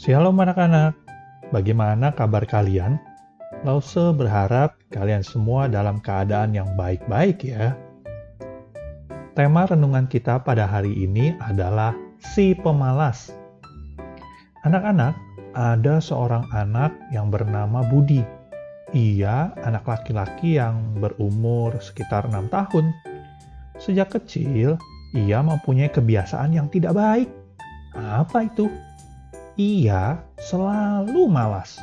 Shalom anak-anak, bagaimana kabar kalian? Lause berharap kalian semua dalam keadaan yang baik-baik ya. Tema renungan kita pada hari ini adalah si pemalas. Anak-anak, ada seorang anak yang bernama Budi. Ia anak laki-laki yang berumur sekitar enam tahun. Sejak kecil, ia mempunyai kebiasaan yang tidak baik. Apa itu? Ia selalu malas.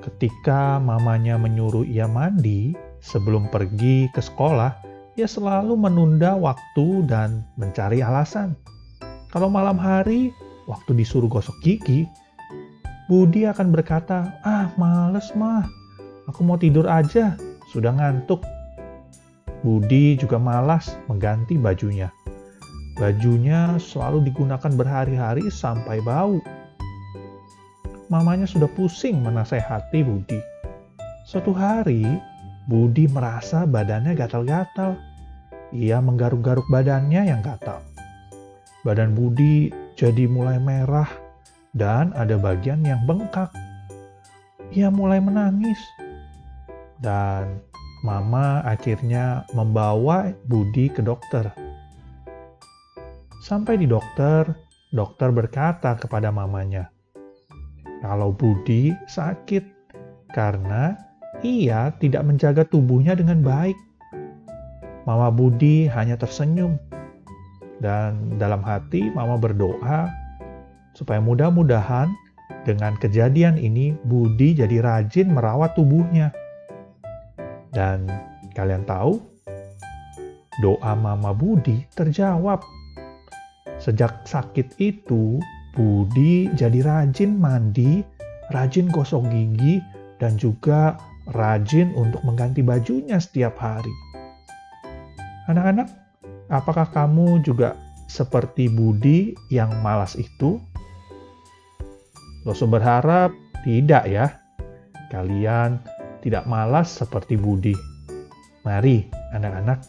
Ketika mamanya menyuruh ia mandi sebelum pergi ke sekolah, ia selalu menunda waktu dan mencari alasan. Kalau malam hari, waktu disuruh gosok gigi, Budi akan berkata, "Ah, males mah. Aku mau tidur aja, sudah ngantuk." Budi juga malas mengganti bajunya. Bajunya selalu digunakan berhari-hari sampai bau. Mamanya sudah pusing menasehati Budi. Suatu hari, Budi merasa badannya gatal-gatal. Ia menggaruk-garuk badannya yang gatal. Badan Budi jadi mulai merah dan ada bagian yang bengkak. Ia mulai menangis. Dan mama akhirnya membawa Budi ke dokter. Sampai di dokter, dokter berkata kepada mamanya, kalau Budi sakit karena ia tidak menjaga tubuhnya dengan baik. Mama Budi hanya tersenyum, dan dalam hati Mama berdoa supaya mudah-mudahan dengan kejadian ini Budi jadi rajin merawat tubuhnya. Dan kalian tahu, doa Mama Budi terjawab Sejak sakit itu, Budi jadi rajin mandi, rajin gosok gigi, dan juga rajin untuk mengganti bajunya setiap hari. Anak-anak, apakah kamu juga seperti Budi yang malas itu? Loso berharap tidak ya. Kalian tidak malas seperti Budi. Mari, anak-anak,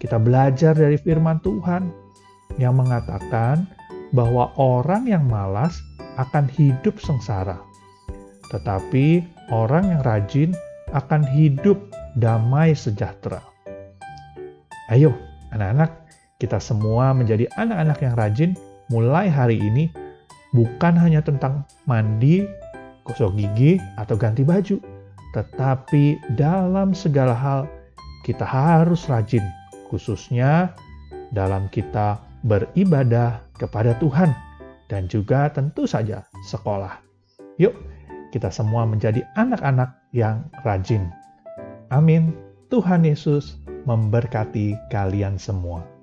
kita belajar dari firman Tuhan yang mengatakan bahwa orang yang malas akan hidup sengsara, tetapi orang yang rajin akan hidup damai sejahtera. Ayo, anak-anak, kita semua menjadi anak-anak yang rajin mulai hari ini, bukan hanya tentang mandi, gosok gigi, atau ganti baju, tetapi dalam segala hal kita harus rajin, khususnya dalam kita beribadah kepada Tuhan dan juga tentu saja sekolah. Yuk, kita semua menjadi anak-anak yang rajin. Amin. Tuhan Yesus memberkati kalian semua.